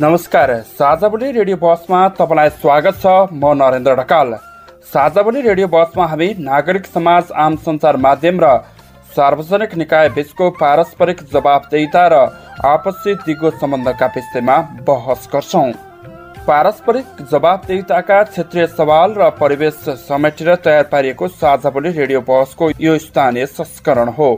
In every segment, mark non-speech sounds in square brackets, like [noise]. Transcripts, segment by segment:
नमस्कार साझाबोली रेडियो बसमा तपाईँलाई स्वागत छ। म नरेन्द्र ढकाल। साझाबोली रेडियो बसमा हामी नागरिक समाज आम सञ्चार माध्यम र सार्वजनिक निकाय बीचको पारस्परिक जवाबदेता र आपसी दिगो सम्बन्धका विषयमा बहस गर्छौँ। पारस्परिक जवाबदेताका क्षेत्रीय सवाल र परिवेश समेटेर तयार पारिएको साझाबोली रेडियो बहसको यो स्थानीय संस्करण हो।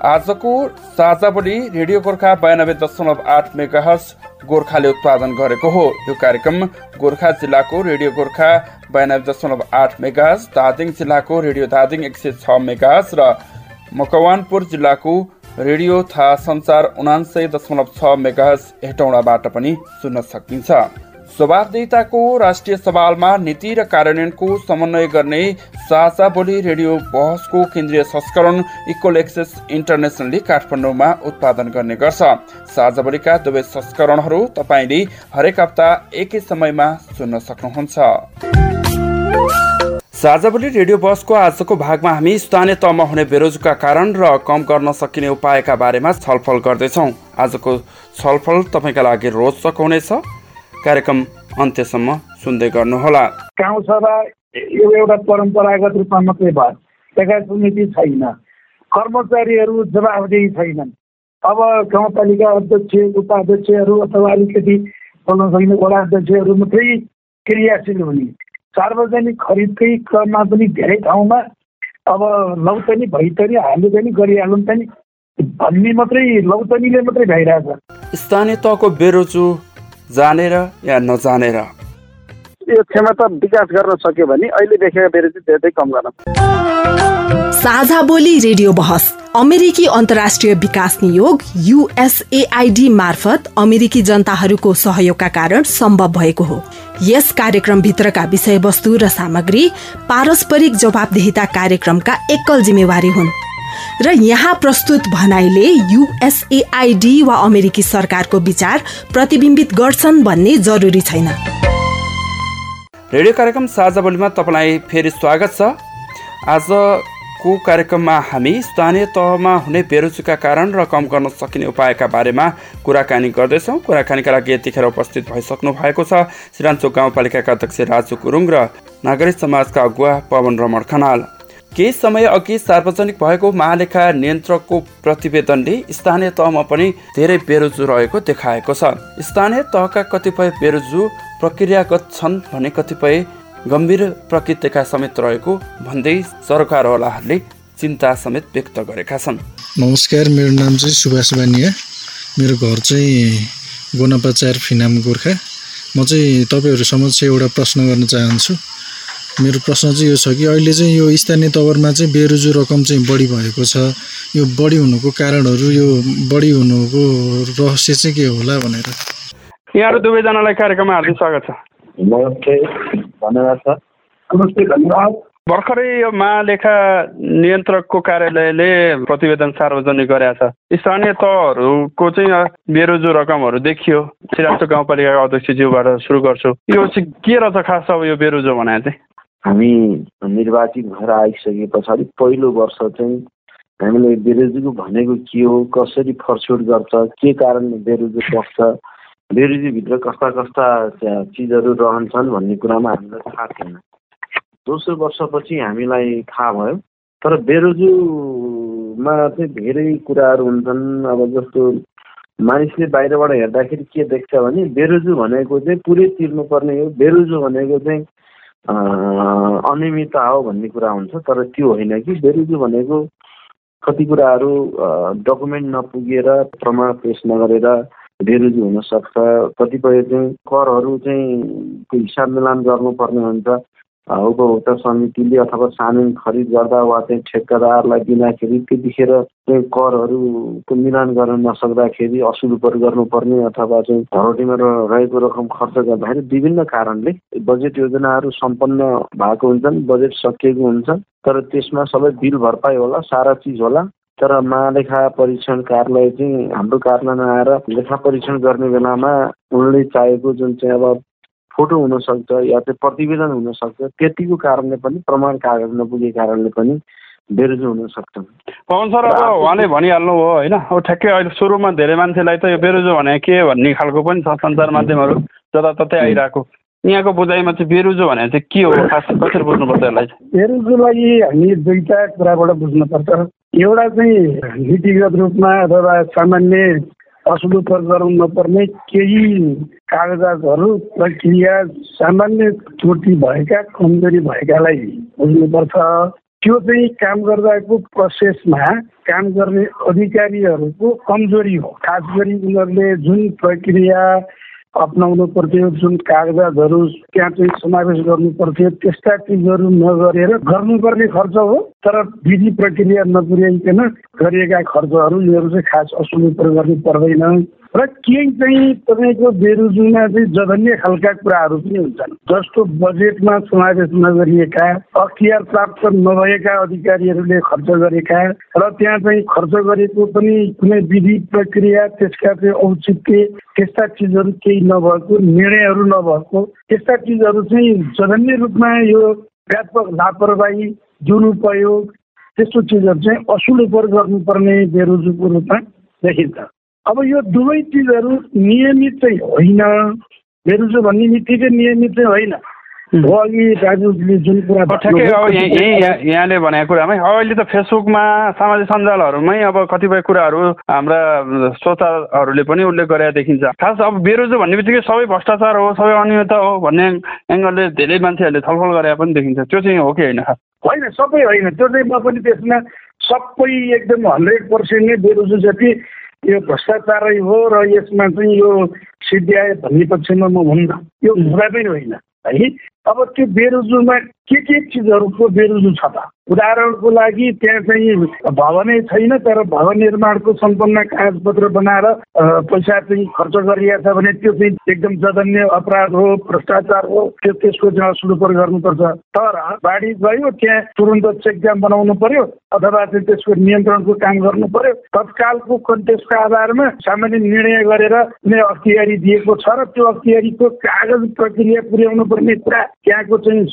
आजको साझा बोली रेडियो गोर्खा बयानब्बे दशमलव आठ मेगाहस गोर्खाले उत्पादन गरेको हो। यो कार्यक्रम गोर्खा जिल्लाको रेडियो गोर्खा बयानब्बे दशमलव आठ मेगाहस दार्जिलिङ जिल्लाको रेडियो दार्जिलिङ एक सय छ मेगाहस र मकवानपुर जिल्लाको रेडियो था संचार उनान्सय दशमलव छ मेगाहस हेटौँडाबाट पनि सुन्न सकिन्छ। जवाबदेताको राष्ट्रिय सवालमा नीति र कार्यान्वयनको समन्वय गर्ने साझा बोली रेडियो बहसको केन्द्रीय संस्करण इक्वल एक्सेस इन्टरनेसनलले काठमाडौँमा उत्पादन गर्ने गर्छ। साझा बोलीका दुवै संस्करणहरू तपाईँले हरेक हप्ता एकै समयमा सुन्न सक्नुहुन्छ। साझाबोली रेडियो बसको आजको भागमा हामी स्थानीय तहमा हुने बेरोजगार कारण र कम गर्न सकिने उपायका बारेमा छलफल गर्दैछौँ। आजको छलफल तपाईँका लागि रोचक हुनेछ। कार्यक्रम अन्त्यसम्म सुन्दै गर्नुहोला। गाउँ सभा यो एउटा परम्परागत रूपमा मात्रै भयो त्यहाँ नीति छैन। कर्मचारीहरू जवाबदेही छैनन्। अब गाउँपालिका अध्यक्ष उपाध्यक्षहरू अथवा अलिकति बोल्न सकिने वडा अध्यक्षहरू मात्रै क्रियाशील हुने। सार्वजनिक खरिदकै क्रममा पनि धेरै ठाउँमा अब लौतनी भैतनी हाल्नु पनि गरिहाल्नु पनि भन्ने मात्रै लौतनीले मात्रै भइरहेछ। स्थानीय तहको बेरोजु जानेर या नजानेर? यो क्षमता विकास गर्न सक्यो भने अहिले देखेका बेरोजगारी धेरै कम गर्न साझा बोली रेडियो बहस अमेरिकी अन्तर्राष्ट्रिय विकास नियोग युएसएआईडी मार्फत अमेरिकी जनताहरूको सहयोगका कारण सम्भव भएको हो। यस कार्यक्रमभित्रका विषयवस्तु र सामग्री पारस्परिक जवाबदेहिता कार्यक्रमका एकल जिम्मेवारी हुन्। र यहाँ प्रस्तुत भनाइले युएसएआईडी वा अमेरिकी सरकारको विचार प्रतिबिम्बित गर्छन् भन्ने जरुरी छैन। रेडियो कार्यक्रम साझा बोलीमा तपाईँलाई फेरि स्वागत छ। आजको कार्यक्रममा हामी स्थानीय तहमा हुने बेरोजगार कारण र कम गर्न सकिने उपायका बारेमा कुराकानी गर्दैछौँ। कुराकानीका लागि यतिखेर उपस्थित भइसक्नु भएको छ। सिरान्चोक गाउँपालिकाका अध्यक्ष राजु गुरुङ र नागरिक समाजका अगुवा पवन रमण खनाल। केही समय अघि सार्वजनिक भएको महालेखा नियन्त्रकको प्रतिवेदनले स्थानीय तहमा पनि धेरै बेरोजु रहेको देखाएको छ। स्थानीय तहका कतिपय बेरोजु प्रक्रियागत छन् भने कतिपय गम्भीर प्रकृतिका समेत रहेको भन्दै सरकारवालाहरूले चिन्ता समेत व्यक्त गरेका छन्। नमस्कार मेरो नाम चाहिँ सुभाष बानिया। मेरो घर चाहिँ गोनापाचार फिनाम गोर्खा। म चाहिँ तपाईँहरू समक्ष एउटा प्रश्न गर्न चाहन्छु। मेरो प्रश्न चाहिँ यो छ कि अहिले चाहिँ यो स्थानीय तवरमा चाहिँ बेरोजु रकम चाहिँ बढी भएको छ। यो बढी हुनुको कारणहरू यो बढी हुनुको रहस्य चाहिँ के होला भनेर? यहाँहरू दुवैजनालाई कार्यक्रममा हार्दिक स्वागत छ। नमस्ते धन्यवाद सर। नमस्ते धन्यवाद। भर्खरै यो महालेखा नियन्त्रकको कार्यालयले प्रतिवेदन सार्वजनिक गरेका छ। स्थानीय तहहरूको चाहिँ बेरोजु रकमहरू देखियो। श्रीराष्ट्र गाउँपालिकाका अध्यक्षज्यूबाट सुरु गर्छु। यो चाहिँ के रहेछ खास अब यो बेरोजु भने चाहिँ? हामी निर्वाचित भएर आइसके पछाडि पहिलो वर्ष चाहिँ हामीले बेरोजु भनेको के हो कसरी फर्सुट गर्छ के कारणले बेरोजु बस्छ बेरोजीभित्र कस्ता कस्ता चिजहरू रहन्छन् भन्ने कुरामा हामीलाई थाहा थिएन। दोस्रो वर्षपछि हामीलाई थाहा भयो तर बेरोजुमा चाहिँ धेरै कुराहरू हुन्छन्। अब जस्तो मानिसले बाहिरबाट हेर्दाखेरि के देख्छ भने बेरोजु भनेको चाहिँ पुरै तिर्नुपर्ने हो। बेरोजु भनेको चाहिँ अनियमितता हो भन्ने कुरा हुन्छ तर त्यो होइन कि। बेरोजु भनेको कति कुराहरू डकुमेन्ट नपुगेर प्रमाण पेस नगरेर बेरोजु हुनसक्छ। कतिपय चाहिँ करहरू चाहिँ हिसाब मिलान गर्नुपर्ने हुन्छ। उपभोक्ता समितिले अथवा सानो खरिद गर्दा वा चाहिँ ठेक्कादारलाई दिँदाखेरि त्यतिखेर चाहिँ करहरूको मिलान गर्न नसक्दाखेरि असुल गर्नुपर्ने अथवा चाहिँ धरोटीमा रहेको रकम खर्च गर्दाखेरि विभिन्न कारणले बजेट योजनाहरू सम्पन्न भएको हुन्छन् बजेट सकिएको हुन्छ तर त्यसमा सबै बिल भरपाई होला सारा चिज होला। तर महालेखा परीक्षण कार्यालय चाहिँ हाम्रो कार्यालयमा आएर लेखा परीक्षण गर्ने बेलामा उनले चाहेको जुन चाहिँ अब फोटो हुनसक्छ या चाहिँ प्रतिवेदन हुनसक्छ त्यतिको कारणले पनि प्रमाण कागज नपुगेको कारणले पनि बेरोजु हुन सक्छन्। पवन सर अब उहाँले भनिहाल्नु हो होइन? अब ठ्याक्कै अहिले सुरुमा धेरै मान्छेलाई त यो बेरोजु भने के भन्ने खालको पनि छ सञ्चार माध्यमहरू जताततै आइरहेको। यहाँको बुझाइमा चाहिँ बेरोजु भने चाहिँ के हो? खास कसरी बुझ्नुपर्छ यसलाई बेरोजुलाई हामी दुईटा कुराबाट बुझ्नुपर्छ। एउटा चाहिँ नीतिगत रूपमा अथवा सामान्य असुलुपर गराउनु नपर्ने केही कागजातहरू प्रक्रिया सामान्य त्रुटि भएका कमजोरी भएकालाई बुझ्नुपर्छ। त्यो चाहिँ काम गर्दाको प्रोसेसमा काम गर्ने अधिकारीहरूको कमजोरी हो। खास गरी उनीहरूले जुन प्रक्रिया अप्नाउनु पर्थ्यो जुन कागजातहरू त्यहाँ चाहिँ समावेश गर्नु पर्थ्यो त्यस्ता चिजहरू नगरेर गर्नुपर्ने खर्च हो तर विधि प्रक्रिया नपुर्याइकन गरिएका खर्चहरू यिनीहरू चाहिँ खास असुल गर्नु पर्दैन। र केही चाहिँ तपाईँको बेरोजुमा चाहिँ जघन्य खालका कुराहरू पनि हुन्छन्। जस्तो बजेटमा समावेश नगरिएका अख्तियार प्राप्त नभएका अधिकारीहरूले खर्च गरेका र त्यहाँ चाहिँ खर्च गरेको पनि कुनै विधि प्रक्रिया त्यसका चाहिँ औचित्य त्यस्ता चिजहरू केही नभएको निर्णयहरू नभएको त्यस्ता चिजहरू चाहिँ जघन्य रूपमा यो व्यापक लापरवाही दुरुपयोग त्यस्तो चिजहरू चाहिँ असुल गर्नुपर्ने बेरोजुको रूपमा देखिन्छ। अब यो दुवै चिजहरू नियमित चाहिँ होइन मेरो चाहिँ भन्ने बित्तिकै नियमित चाहिँ होइन। हो। अघि दाजुले जुन कुरा ठ्याक्कै अब यहीँ यहाँले भनेको कुरामै अहिले त फेसबुकमा सामाजिक सञ्जालहरूमै अब कतिपय कुराहरू हाम्रा श्रोताहरूले पनि उल्लेख गरेर देखिन्छ। खास अब बेरोजु भन्ने बित्तिकै सबै भ्रष्टाचार हो सबै अनियमितता हो भन्ने एङ्गलले धेरै मान्छेहरूले छलफल गरेर पनि देखिन्छ। त्यो चाहिँ हो कि होइन? खास होइन सबै होइन। त्यो चाहिँ म पनि त्यसमा सबै एकदम हन्ड्रेड पर्सेन्ट नै बेरोजु जति यो भ्रष्टाचारै हो र यसमा चाहिँ यो सिद्ध्याए भन्ने पक्षमा म हुन्न। यो हुँदा पनि होइन। है? अब त्यो बेरोजुमा के के चिजहरूको बेरोजु छ त? उदाहरणको लागि त्यहाँ चाहिँ भवनै छैन तर भवन निर्माणको सम्पन्न कागजपत्र बनाएर पैसा चाहिँ खर्च गरिएको छ भने त्यो चाहिँ एकदम जघन्य अपराध हो भ्रष्टाचार हो त्यो त्यसको चाहिँ गर्नुपर्छ। तर बाढी गयो त्यहाँ तुरन्त चेकजाम बनाउनु पर्यो अथवा चाहिँ त्यसको नियन्त्रणको काम गर्नु पर्यो। तत्कालको कन्टेक्सको आधारमा सामान्य निर्णय गरेर कुनै अख्तियारी दिएको छ र त्यो अख्तियारीको कागज प्रक्रिया पुर्याउनु पर्ने कुरा त्यहाँको चाहिँ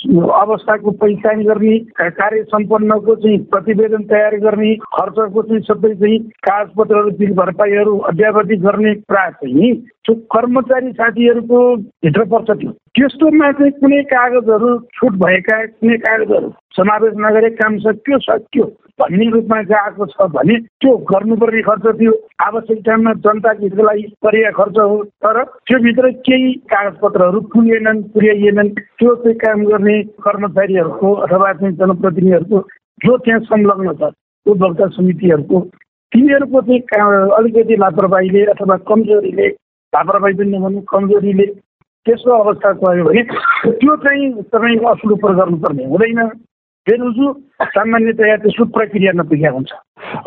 अवस्थाको पहिचान गर्ने कार्य सम्पन्नको चाहिँ प्रतिवेदन तयार गर्ने खर्चको चाहिँ सबै चाहिँ कागजपत्रहरू बिल भरपाईहरू अध्यावधि गर्ने कुरा चाहिँ कर्मचारी साथीहरूको भित्र पर्छ त्यो। त्यस्तोमा चाहिँ कुनै कागजहरू छुट भएका कुनै कागजहरू समावेश नगरे काम सक्यो सक्यो। भन्ने रूपमा आएको छ भने त्यो गर्नुपर्ने खर्च थियो आवश्यक टाइममा जनताको हितको लागि परिया खर्च हो। तर त्योभित्र केही कागजपत्रहरू पुगेनन् पुर्याइएनन् त्यो चाहिँ काम गर्ने कर्मचारीहरूको अथवा चाहिँ जनप्रतिनिधिहरूको जो त्यहाँ संलग्न छ उपभोक्ता समितिहरूको तिनीहरूको चाहिँ अलिकति लापरवाहीले अथवा कमजोरीले लापरवाही पनि नभन्नु कमजोरीले त्यसको अवस्था भयो भने त्यो चाहिँ तपाईँ असुल उपर गर्नुपर्ने हुँदैन। बेरुजु सामान्यतया त्यसको प्रक्रिया नपुगेको हुन्छ।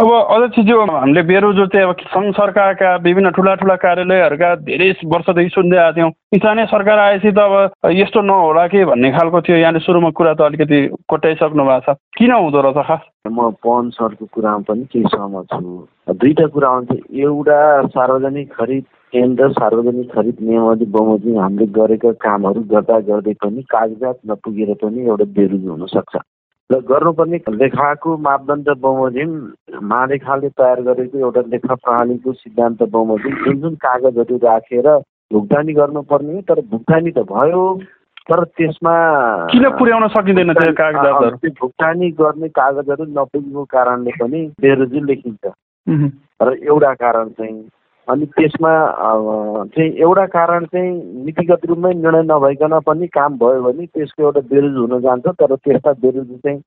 अब अध्यक्षज्यू हामीले बेरोजु चाहिँ अब सङ्घ सरकारका विभिन्न ठुला ठुला कार्यालयहरूका धेरै वर्षदेखि सुन्दै आएको थियौँ। स्थानीय सरकार आएपछि त अब यस्तो नहोला कि भन्ने खालको थियो। यहाँले सुरुमा कुरा त अलिकति कोट्याइसक्नु भएको छ। किन हुँदो रहेछ खास? म पवन सरको कुरामा पनि केही सहमत छु। दुईवटा कुरा हुन्छ एउटा सार्वजनिक खरिद केन्द्र सार्वजनिक खरिद नियमावली बमोजिम हामीले गरेका कामहरू गर्दा गर्दै पनि कागजात नपुगेर पनि एउटा बेरुजु हुनसक्छ। र गर्नुपर्ने लेखाको मापदण्ड बमोजिम महालेखाले तयार गरेको एउटा लेखा प्रणालीको सिद्धान्त बमोजिम जुन जुन कागजहरू राखेर भुक्तानी गर्नुपर्ने तर भुक्तानी त भयो तर त्यसमा किन पुर्याउन सकिँदैन त्यो कागजातहरू भुक्तानी गर्ने कागजहरू नपुगेको कारणले पनि बेरोजी लेखिन्छ र एउटा कारण चाहिँ अनि त्यसमा चाहिँ एउटा कारण चाहिँ नीतिगत रूपमै निर्णय नभइकन पनि काम भयो भने त्यसको एउटा बेरुज हुन जान्छ तर त्यस्ता बेरुज चाहिँ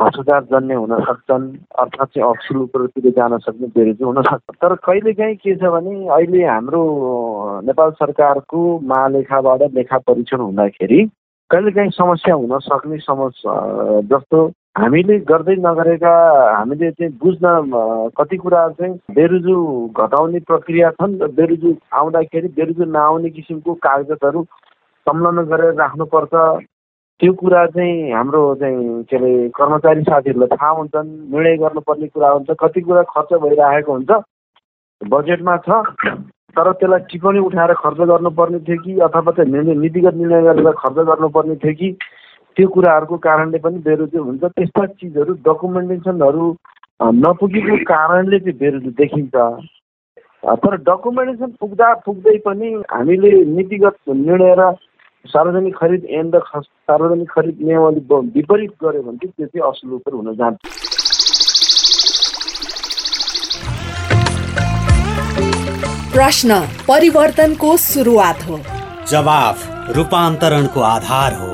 भ्रष्टाचार जन्य हुन सक्छन् अर्थात् चाहिँ अफसुल उपरतिर जान सक्ने बेरुज हुन सक्छ। तर कहिलेकाहीँ के छ भने अहिले हाम्रो नेपाल सरकारको महालेखाबाट लेखा परीक्षण हुँदाखेरि कहिलेकाहीँ समस्या हुन सक्ने समस्या जस्तो हामीले गर्दै नगरेका हामीले चाहिँ बुझ्न कति कुराहरू चाहिँ बेरुजु घटाउने प्रक्रिया छन् र बेरुजु आउँदाखेरि बेरुजु नआउने किसिमको कागजातहरू संलग्न गरेर राख्नुपर्छ। त्यो कुरा चाहिँ हाम्रो चाहिँ के अरे कर्मचारी साथीहरूलाई थाहा हुन्छन् निर्णय गर्नुपर्ने कुरा हुन्छ कति कुरा खर्च भइरहेको हुन्छ बजेटमा छ तर त्यसलाई टिप्पणी उठाएर खर्च गर्नुपर्ने थियो कि अथवा चाहिँ नीतिगत निर्णय गरेर खर्च गर्नुपर्ने थियो कि त्यो कुराहरूको कारणले पनि बेरोजी हुन्छ। त्यस्ता चिजहरू डकुमेन्टेसनहरू नपुगेको कारणले चाहिँ बेरोजी देखिन्छ। तर डकुमेन्टेसन पुग्दा पुग्दै पनि हामीले नीतिगत निर्णय र सार्वजनिक खरिद ऐन र सार्वजनिक खरिद नियमावली विपरीत गऱ्यो भने चाहिँ त्यो चाहिँ असल रूपले हुन जान्छ। प्रश्न परिवर्तनको सुरुवात हो। जवाफ रूपान्तरणको आधार हो।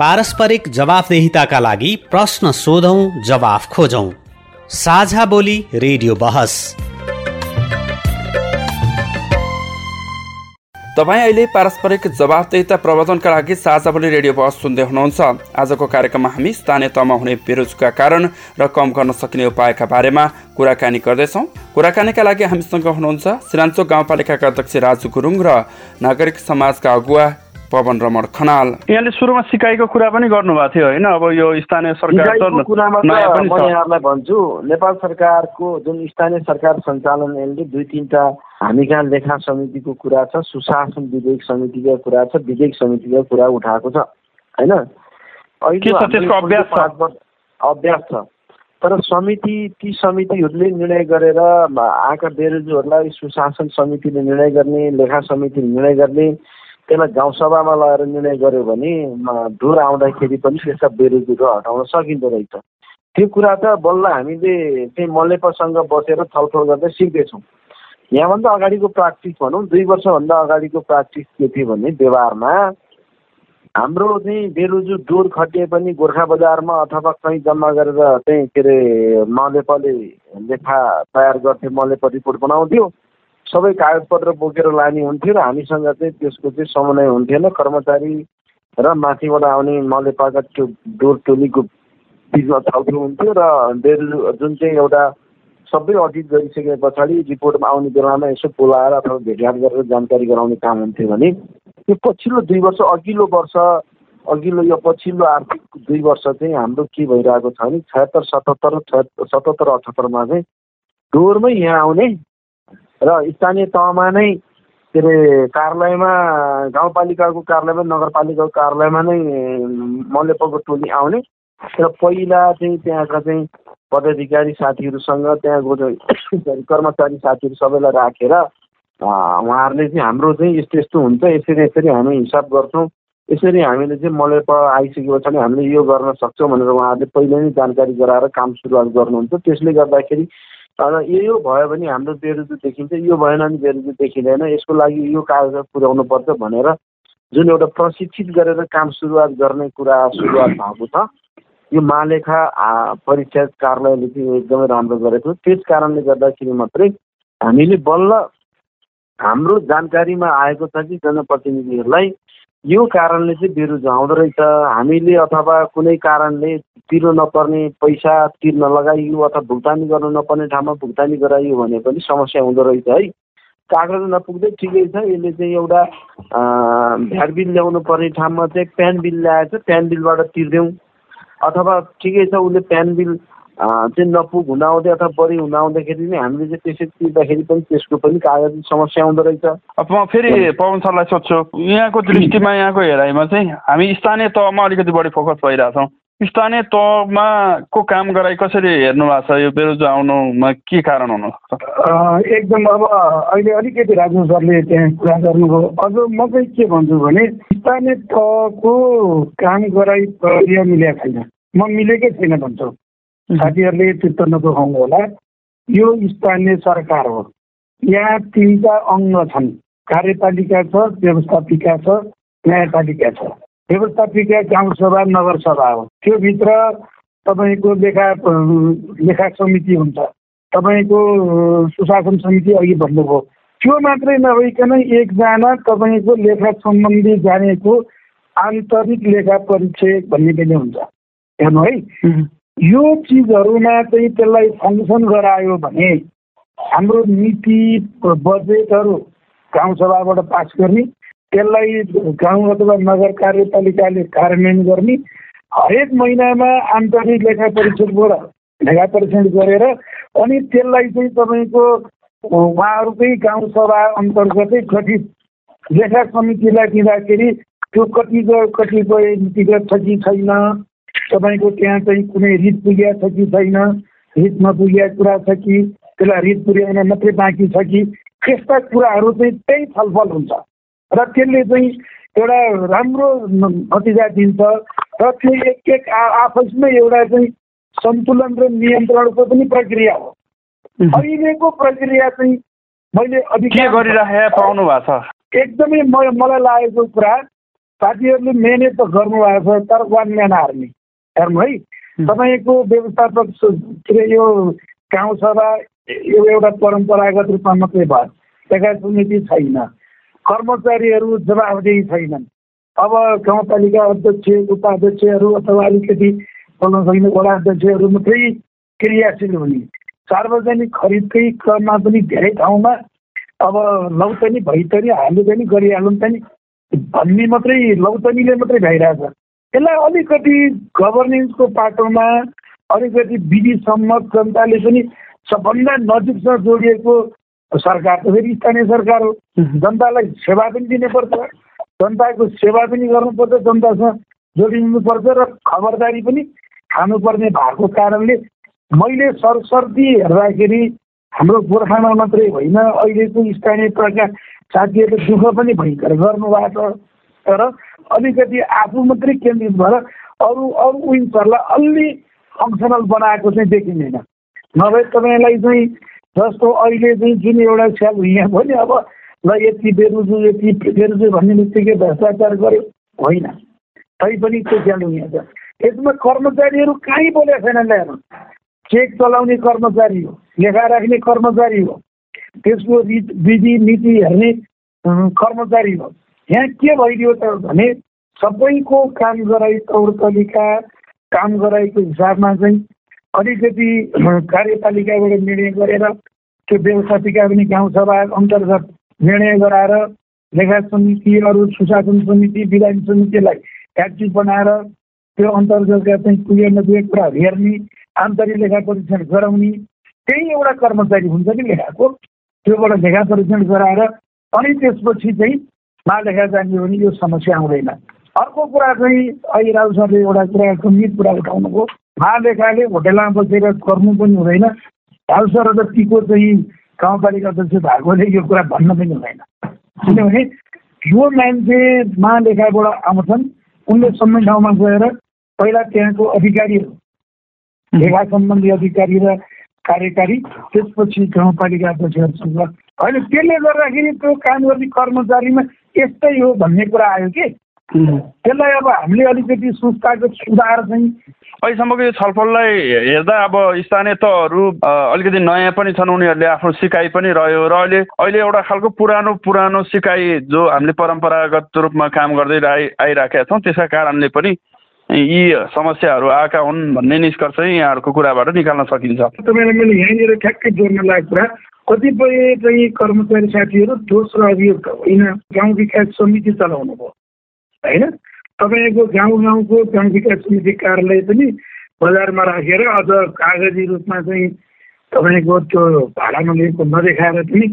पारस्परिक जवाफदेहिताका लागि प्रश्न सोधौं जवाफ खोजौं। साझा बोली रेडियो बहस। तपाईँ अहिले पारस्परिक जवाफदेहिता प्रवर्धनका लागि साझा बोली रेडियो बहस सुन्दै हुनुहुन्छ। आजको कार्यक्रममा हामी स्थानीय तहमा हुने बेरोजगारका कारण र कम गर्न सकिने उपायका बारेमा कुराकानी गर्दैछौँ। कुराकानीका लागि हामीसँग हुनुहुन्छ सिरान्चोक गाउँपालिकाका अध्यक्ष राजु गुरुङ र नागरिक समाजका अगुवा पवन रमण खनाल। यहाँले सुरुमा सिकाइको कुरा पनि गर्नुभएको थियो होइन? अब यो स्थानीय सरकार म यहाँहरूलाई भन्छु नेपाल सरकारको जुन स्थानीय सरकार सञ्चालन ऐनले दुई तिनवटा हामी कहाँ लेखा समितिको कुरा छ सुशासन विधेयक समितिको कुरा छ विधेयक समितिको कुरा उठाएको छ होइन? अभ्यास छ? तर समिति ती समितिहरूले निर्णय गरेर आएका बेरोजुहरूलाई सुशासन समितिले निर्णय गर्ने लेखा समितिले निर्णय गर्ने त्यसलाई गाउँसभामा लगेर निर्णय गर्यो भने ढुर आउँदाखेरि पनि त्यसका बेरोजीहरू हटाउन सकिँदो रहेछ। त्यो कुरा त बल्ल हामीले चाहिँ मल्लेपसँग बसेर छलफल गर्दै सिक्दैछौँ। यहाँभन्दा अगाडिको प्र्याक्टिस भनौँ दुई वर्षभन्दा अगाडिको प्र्याक्टिस के थियो भने व्यवहारमा हाम्रो चाहिँ बेरोजु डोर खटिए पनि गोर्खा बजारमा अथवा कहीँ जम्मा गरेर चाहिँ के अरे मलेपले लेखा तयार गर्थ्यो मलेप रिपोर्ट बनाउँथ्यो। सबै कागजपत्र बोकेर लाने हुन्थ्यो र हामीसँग चाहिँ त्यसको चाहिँ समन्वय हुन्थेन। कर्मचारी र माथिबाट आउने मलेपाका त्यो डोर टोलीको बिचमा छलफल हुन्थ्यो र डेलो जुन चाहिँ एउटा सबै अडिट गरिसके पछाडि रिपोर्टमा आउने बेलामा यसो बोलाएर अथवा भेटघाट गरेर जानकारी गराउने काम हुन्थ्यो भने यो पछिल्लो दुई वर्ष अघिल्लो वर्ष अघिल्लो यो पछिल्लो आर्थिक दुई वर्ष चाहिँ हाम्रो के भइरहेको छ भने छयत्तर सतहत्तर सतहत्तर अठहत्तरमा चाहिँ डोरमै यहाँ आउने र स्थानीय तहमा नै के अरे कार्यालयमा गाउँपालिकाको कार्यालयमा नगरपालिकाको कार्यालयमा नै मलेपको टोली आउने र पहिला चाहिँ त्यहाँका चाहिँ पदाधिकारी साथीहरूसँग त्यहाँको [coughs] कर्मचारी साथीहरू सबैलाई राखेर उहाँहरूले चाहिँ हाम्रो चाहिँ यस्तो यस्तो हुन्छ यसरी यसरी हामी हिसाब गर्छौँ। यसरी हामीले चाहिँ मलेप आइसकेको छ भने हामीले यो गर्न सक्छौँ भनेर उहाँहरूले पहिले नै जानकारी गराएर काम सुरुवात गर्नुहुन्छ। त्यसले गर्दाखेरि यो यो भयो भने हाम्रो बेरुजु देखिन्छ यो भएन भने बेरुजु देखिँदैन। यसको लागि यो कागज पुर्याउनु पर्छ भनेर जुन एउटा प्रशिक्षित गरेर काम सुरुवात गर्ने कुरा सुरुवात भएको छ यो महालेखा परीक्षा कार्यालयले चाहिँ एकदमै राम्रो गरेको त्यस कारणले गर्दाखेरि मात्रै हामीले बल्ल हाम्रो जानकारीमा आएको छ कि जनप्रतिनिधिहरूलाई यो कारणले चाहिँ बेरोज आउँदो रहेछ। हामीले अथवा कुनै कारणले तिर्नु नपर्ने पैसा तिर्न लगाइयो अथवा भुक्तानी गर्नु नपर्ने ठाउँमा भुक्तानी गराइयो भने पनि समस्या हुँदो रहेछ है। कागज नपुग्दै ठिकै छ यसले चाहिँ एउटा भ्याट बिल ल्याउनु पर्ने ठाउँमा चाहिँ प्यान बिल ल्याएछ प्यान बिलबाट तिर्दैौँ अथवा ठिकै छ उसले प्यान बिल चाहिँ नपुग हुँदाहुँदै अथवा बढी हुँदाहुँदाखेरि नै हामीले चाहिँ त्यसरी तिर्दाखेरि पनि त्यसको पनि कागज समस्या आउँदो रहेछ। अब म फेरि पवन सरलाई सोध्छु यहाँको दृष्टिमा यहाँको हेराइमा चाहिँ हामी स्थानीय तहमा अलिकति बढी फोकस भइरहेछौँ स्थानीय तहमा को काम गराइ कसरी हेर्नु भएको छ? यो बेरोजगार आउनुमा के कारण हुनसक्छ एकदम अब अहिले अलिकति राजु सरले त्यहाँ कुरा गर्नुभयो। अझ म चाहिँ के भन्छु भने स्थानीय तहको काम गराइ प्रक्रिया मिलेको छैन। म मिलेकै छैन भन्छु। साथीहरूले चित्त नदुखाउनु होला। यो स्थानीय सरकार हो। यहाँ तिनवटा अङ्ग छन्। कार्यपालिका छ व्यवस्थापिका छ न्यायपालिका छ। व्यवस्थापिका गाउँसभा नगरसभा हो। त्योभित्र तपाईँको लेखा लेखा समिति हुन्छ। तपाईँको सुशासन समिति अघि भन्नुभयो त्यो मात्रै नभइकन एकजना तपाईँको लेखा सम्बन्धी जानेको आन्तरिक लेखा परीक्षक भन्ने पनि हुन्छ। हेर्नु है। यो चिजहरूमा चाहिँ त्यसलाई फङ्सन गरायो भने हाम्रो नीति बजेटहरू गाउँसभाबाट पास गर्ने त्यसलाई गाउँ अथवा नगर कार्यपालिकाले कार्यान्वयन गर्ने हरेक महिनामा आन्तरिक लेखा परीक्षणबाट लेखा परीक्षण गरेर अनि त्यसलाई चाहिँ तपाईँको उहाँहरूकै गाउँसभा अन्तर्गतै गठित लेखा समितिलाई दिँदाखेरि त्यो कतिको कतिपय नीतिगत छ कि छैन तपाईँको त्यहाँ चाहिँ कुनै रित पुग्या छ कि छैन? रित नपुग्या कुरा छ कि? त्यसलाई रित पुर्याउन मात्रै बाँकी छ कि? त्यस्ता कुराहरू चाहिँ त्यही छलफल हुन्छ। र त्यसले चाहिँ एउटा राम्रो नतिजा दिन्छ र त्यो एक एक आपसमै एउटा चाहिँ सन्तुलन र नियन्त्रणको पनि प्रक्रिया हो। अहिलेको प्रक्रिया चाहिँ मैले अधिक गरिराखेर पाउनु भएको छ? एकदमै म मलाई लागेको कुरा साथीहरूले मेहनत त गर्नुभएको छ तर वान म्यान आर्मी। हेर्नु है। तपाईँको व्यवस्थापक के अरे यो गाउँसभा यो एउटा परम्परागत रूपमा मात्रै भयो। एघार समिति छैन। कर्मचारीहरू जवाबदेही छैनन्। अब गाउँपालिका अध्यक्ष उपाध्यक्षहरू अथवा अलिकति बोल्न सकिने वडा अध्यक्षहरू मात्रै क्रियाशील हुने। सार्वजनिक खरिदकै क्रममा पनि धेरै ठाउँमा अब लौतनी भइतनी हाल्नु पनि गरिहाल्नु पनि भन्ने मात्रै लौतनीले मात्रै भइरहेछ। यसलाई अलिकति गभर्नेन्सको पाटोमा अलिकति विधि सम्मत जनताले पनि सबभन्दा नजिकसँग जोडिएको सरकार त फेरि स्थानीय सरकार हो। जनतालाई सेवा पनि दिनुपर्छ जनताको सेवा पनि गर्नुपर्छ जनतासँग जोडिनुपर्छ र खबरदारी पनि खानुपर्ने भएको कारणले मैले सरसर्ती हेर्दाखेरि हाम्रो गोर्खामा मात्रै होइन अहिलेको स्थानीय प्रकार साथीहरूले दुःख पनि भयङ्कर गर्नुभएको छ। तर अलिकति आफू मात्रै केन्द्रित भएर अरू अरू विङ्सहरूलाई अलि फङ्सनल बनाएको चाहिँ देखिँदैन। नभए तपाईँलाई चाहिँ जस्तो अहिले चाहिँ जुन एउटा स्याल यहाँ भयो नि अब ल यति बेरुजु यति बेरुजु भन्ने बित्तिकै भ्रष्टाचार गर्यो होइन। तैपनि त्यो स्याल यहाँ छ यसमा कर्मचारीहरू कहीँ बोलेको छैन ल्याएर। चेक चलाउने कर्मचारी हो लेखा राख्ने कर्मचारी हो त्यसको विधि नीति हेर्ने कर्मचारी हो। यहाँ के भइदियो त भने सबैको काम गराइ तौर तरिका काम गराएको हिसाबमा चाहिँ अलिकति [clears throat] कार्यपालिकाबाट निर्णय गरेर त्यो व्यवस्थापिका पनि गाउँसभा अन्तर्गत निर्णय गराएर लेखा समिति अरू सुशासन समिति विधान समितिलाई फ्याक्ट्री बनाएर त्यो अन्तर्गतका चाहिँ पुगे नपुगे कुरा हेर्ने आन्तरिक लेखा परीक्षण गराउने त्यही एउटा कर्मचारी हुन्छ कि लेखाको त्योबाट लेखा परीक्षण गराएर अनि त्यसपछि चाहिँ महालेखा जान्यो भने यो समस्या आउँदैन। अर्को कुरा चाहिँ अहिले राजु सरले एउटा कुरा गम्भीर कुरा उठाउनुभयो। महालेखाले होटेलमा बसेर गर्नु पनि हुँदैन। राजु सर जतिको चाहिँ गाउँपालिका अध्यक्ष भएकोले यो कुरा भन्न पनि हुँदैन। किनभने यो मान्छे महालेखाबाट आउँछन्। उनले सम्म ठाउँमा गएर पहिला त्यहाँको अधिकारीहरू लेखा सम्बन्धी अधिकारी र कार्यकारी त्यसपछि गाउँपालिका अध्यक्षहरूसँग। होइन त्यसले गर्दाखेरि त्यो काम गर्ने कर्मचारीमा यस्तै हो भन्ने कुरा आयो कि? त्यसलाई अब हामीले अलिकति संस्थाको सुधार चाहिँ अहिलेसम्मको यो छलफललाई हेर्दा अब स्थानीय तहहरू अलिकति नयाँ पनि छन् उनीहरूले आफ्नो सिकाइ पनि रह्यो र अहिले अहिले एउटा खालको पुरानो पुरानो सिकाइ जो हामीले परम्परागत रूपमा काम गर्दै आइ आइराखेका छौँ त्यसका कारणले पनि यी समस्याहरू आएका हुन् भन्ने निष्कर्ष यहाँहरूको कुराबाट निकाल्न सकिन्छ। तपाईँलाई मैले यहाँनिर ठ्याक्कै जोड्न लागेको कुरा कतिपय चाहिँ कर्मचारी साथीहरू दोस्रो अभियोग होइन गाउँ विकास समिति चलाउनु भयो। होइन? तपाईँको गाउँ गाउँको गाउँ विकास समिति कार्यालय पनि बजारमा राखेर अझ कागजी रूपमा चाहिँ तपाईँको त्यो भाडामा लिएको नदेखाएर पनि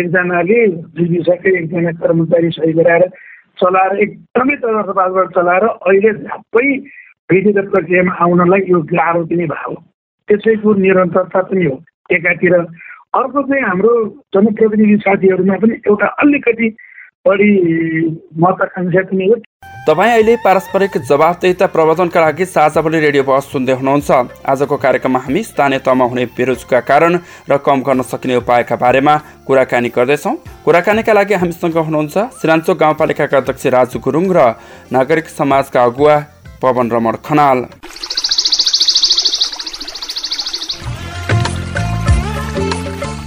एकजनाले दुई एकजना कर्मचारी सही गराएर चलाएर एकदमै तर्फबाट चलाएर अहिले झ्याप्पै विधिगत प्रक्रियामा आउनलाई यो गाह्रो पनि भयो त्यसैको निरन्तरता पनि हो। एकातिर अर्को चाहिँ हाम्रो जनप्रतिनिधि साथीहरूमा पनि एउटा अलिकति बढी महत्वाकाङ्क्षा पनि हो। तपाईँ अहिले पारस्परिक जवाबदेता प्रवर्धनका लागि साझावली रेडियो बस सुन्दै हुनुहुन्छ। आजको कार्यक्रममा हामी स्थानीय तहमा हुने बेरोजगार कारण र कम गर्न सकिने उपायका बारेमा कुराकानी गर्दैछौँ। कुराकानीका लागि हामीसँग हुनुहुन्छ सिरान्चोक गाउँपालिकाका अध्यक्ष राजु गुरुङ र नागरिक समाजका अगुवा पवन रमण खनाल।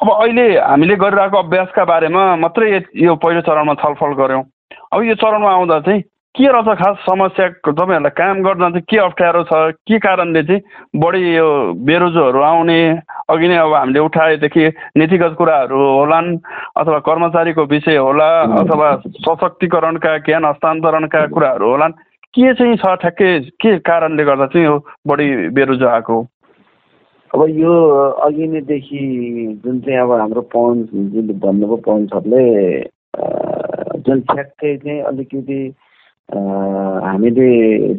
अब अहिले हामीले गरिरहेको अभ्यासका बारेमा मात्रै यो पहिलो चरणमा छलफल गऱ्यौँ। अब यो चरणमा आउँदा चाहिँ के रहेछ खास समस्या तपाईँहरूलाई काम गर्दा चाहिँ के अप्ठ्यारो छ के कारणले चाहिँ बढी यो बेरोजोहरू आउने अघि नै अब हामीले उठाएदेखि नीतिगत कुराहरू होलान् अथवा कर्मचारीको विषय होला अथवा सशक्तिकरणका ज्ञान हस्तान्तरणका कुराहरू होलान् के चाहिँ छ ठ्याक्कै के कारणले गर्दा चाहिँ यो बढी बेरोजो आएको अब यो अघि नैदेखि जुन चाहिँ अब हाम्रो पवन जुन भन्नुभयो पवन सरले जुन ठ्याक्कै चाहिँ अलिकति हामीले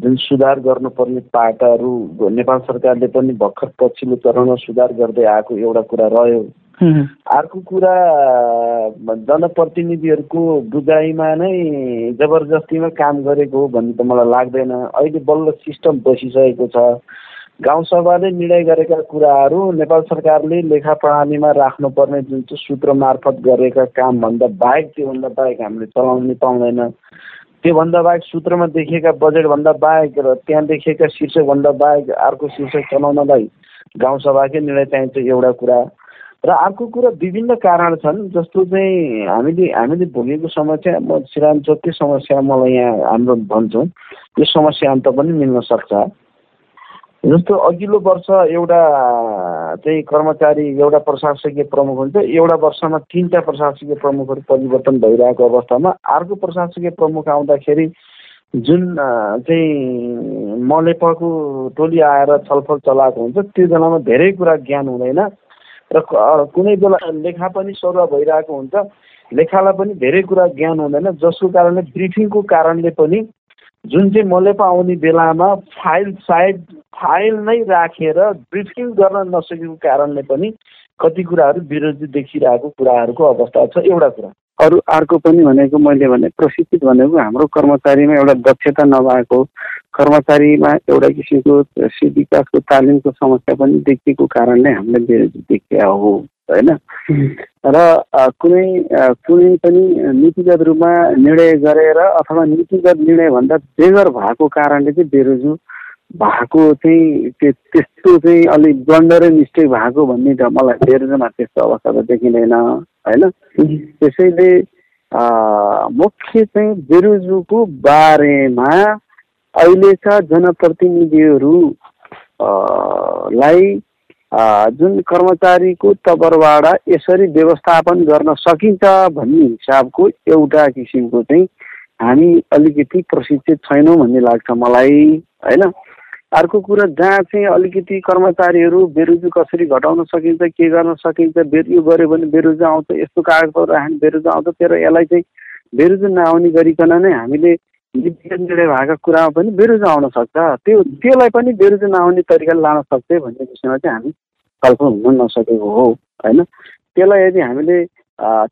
जुन सुधार गर्नुपर्ने पाटाहरू नेपाल सरकारले पनि भर्खर पछिल्लो चरणमा सुधार गर्दै आएको एउटा कुरा रह्यो। अर्को कुरा जनप्रतिनिधिहरूको बुझाइमा नै जबरजस्तीमा काम गरेको हो भन्ने त मलाई लाग्दैन। अहिले बल्ल सिस्टम बसिसकेको छ। गाउँसभाले निर्णय गरेका कुराहरू नेपाल सरकारले लेखा प्रणालीमा राख्नुपर्ने जुन चाहिँ सूत्र मार्फत गरेका कामभन्दा बाहेक त्योभन्दा बाहेक हामीले चलाउनु पाउँदैन। त्योभन्दा बाहेक सूत्रमा देखिएका बजेटभन्दा बाहेक र त्यहाँ देखिएका शीर्षकभन्दा बाहेक अर्को शीर्षक चलाउनलाई गाउँसभाकै निर्णय चाहिन्छ एउटा कुरा। र अर्को कुरा विभिन्न कारण छन् जस्तो चाहिँ हामीले हामीले भोगेको समस्या म सिराञ्चोककै समस्या मलाई यहाँ हाम्रो भन्छौँ। यो समस्या अन्त पनि मिल्न सक्छ। जस्तो अघिल्लो वर्ष एउटा चाहिँ कर्मचारी एउटा प्रशासकीय प्रमुख हुन्छ एउटा वर्षमा तिनवटा प्रशासकीय प्रमुखहरू परिवर्तन भइरहेको अवस्थामा अर्को प्रशासकीय प्रमुख आउँदाखेरि जुन चाहिँ मलेपको टोली आएर छलफल चलाएको हुन्छ त्यो बेलामा धेरै कुरा ज्ञान हुँदैन र कुनै बेला लेखा पनि सरुवा भइरहेको हुन्छ। लेखालाई पनि धेरै कुरा ज्ञान हुँदैन जसको कारणले ब्रिफिङको कारणले पनि जुन चाहिँ मलेपा आउने बेलामा फाइल साइड फाइल नै राखेर ब्रिफिङ गर्न नसकेको कारणले पनि कति कुराहरू विरोधी देखिरहेको कुराहरूको अवस्था छ एउटा कुरा। अरू अर्को पनि भनेको मैले भने प्रशिक्षित भनेको हाम्रो कर्मचारीमा एउटा दक्षता नभएको कर्मचारीमा एउटा किसिमको विकासको तालिमको समस्या पनि देखिएको कारणले हामीले विरोधी देखिया हो होइन? र कुनै कुनै पनि नीतिगत रूपमा निर्णय गरेर अथवा नीतिगत निर्णयभन्दा बेगर भएको कारणले चाहिँ बेरोजु भएको चाहिँ त्यस्तो चाहिँ अलिक ब्लन्डरै मिस्टेक भएको भन्ने त मलाई बेरोजमा त्यस्तो अवस्था त देखिँदैन होइन? त्यसैले मुख्य चाहिँ बेरोजुको बारेमा अहिलेका जनप्रतिनिधिहरू लाई जुन कर्मचारीको तबरबाट यसरी व्यवस्थापन गर्न सकिन्छ भन्ने हिसाबको एउटा किसिमको चाहिँ हामी अलिकति प्रशिक्षित छैनौँ भन्ने लाग्छ मलाई होइन? अर्को कुरा जहाँ चाहिँ अलिकति कर्मचारीहरू बेरोजु कसरी घटाउन सकिन्छ के गर्न सकिन्छ बे यो गऱ्यो भने बेरोजु आउँछ यस्तो कागजपत्र राख्यो बेरोजु आउँछ तर यसलाई चाहिँ बेरोजु नआउने गरिकन नै हामीले निर्णय भएका कुरामा पनि बेरोजु आउन सक्छ। त्यो त्यसलाई पनि बेरोजु नआउने तरिकाले लान सक्छ भन्ने विषयमा चाहिँ हामी छलफल हुन नसकेको हो होइन? त्यसलाई यदि हामीले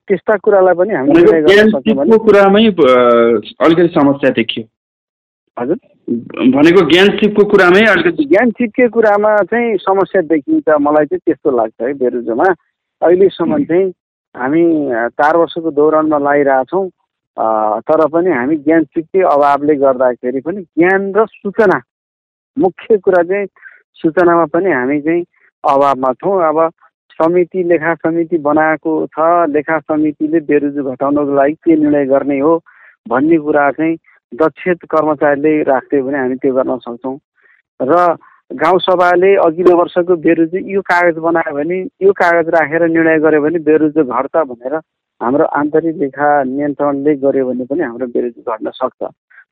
त्यस्ता कुरालाई पनि हामीले कुरामै अलिकति समस्या देखियो। हजुर। भनेको ज्ञान सिपको कुरामै अलिकति ज्ञान सिपकै कुरामा चाहिँ समस्या देखिन्छ। मलाई चाहिँ त्यस्तो लाग्छ है बेरुजोमा। अहिलेसम्म चाहिँ हामी चार वर्षको दौरानमा लगाइरहेछौँ तर पनि हामी ज्ञान सिपकै अभावले गर्दाखेरि पनि ज्ञान र सूचना मुख्य कुरा चाहिँ सूचनामा पनि हामी चाहिँ अभावमा छौँ। अब समिति लेखा समिति बनाएको छ। लेखा समितिले बेरोजु घटाउनको लागि के निर्णय गर्ने हो भन्ने कुरा चाहिँ दक्ष कर्मचारीले राख्थ्यो भने हामी त्यो गर्न सक्छौँ। र गाउँसभाले अघिल्लो वर्षको बेरोजु यो कागज बनायो भने यो कागज राखेर निर्णय गर्यो भने बेरोजु घट्छ भनेर हाम्रो आन्तरिक लेखा नियन्त्रणले गर्यो भने पनि हाम्रो बेरोजु घट्न सक्छ।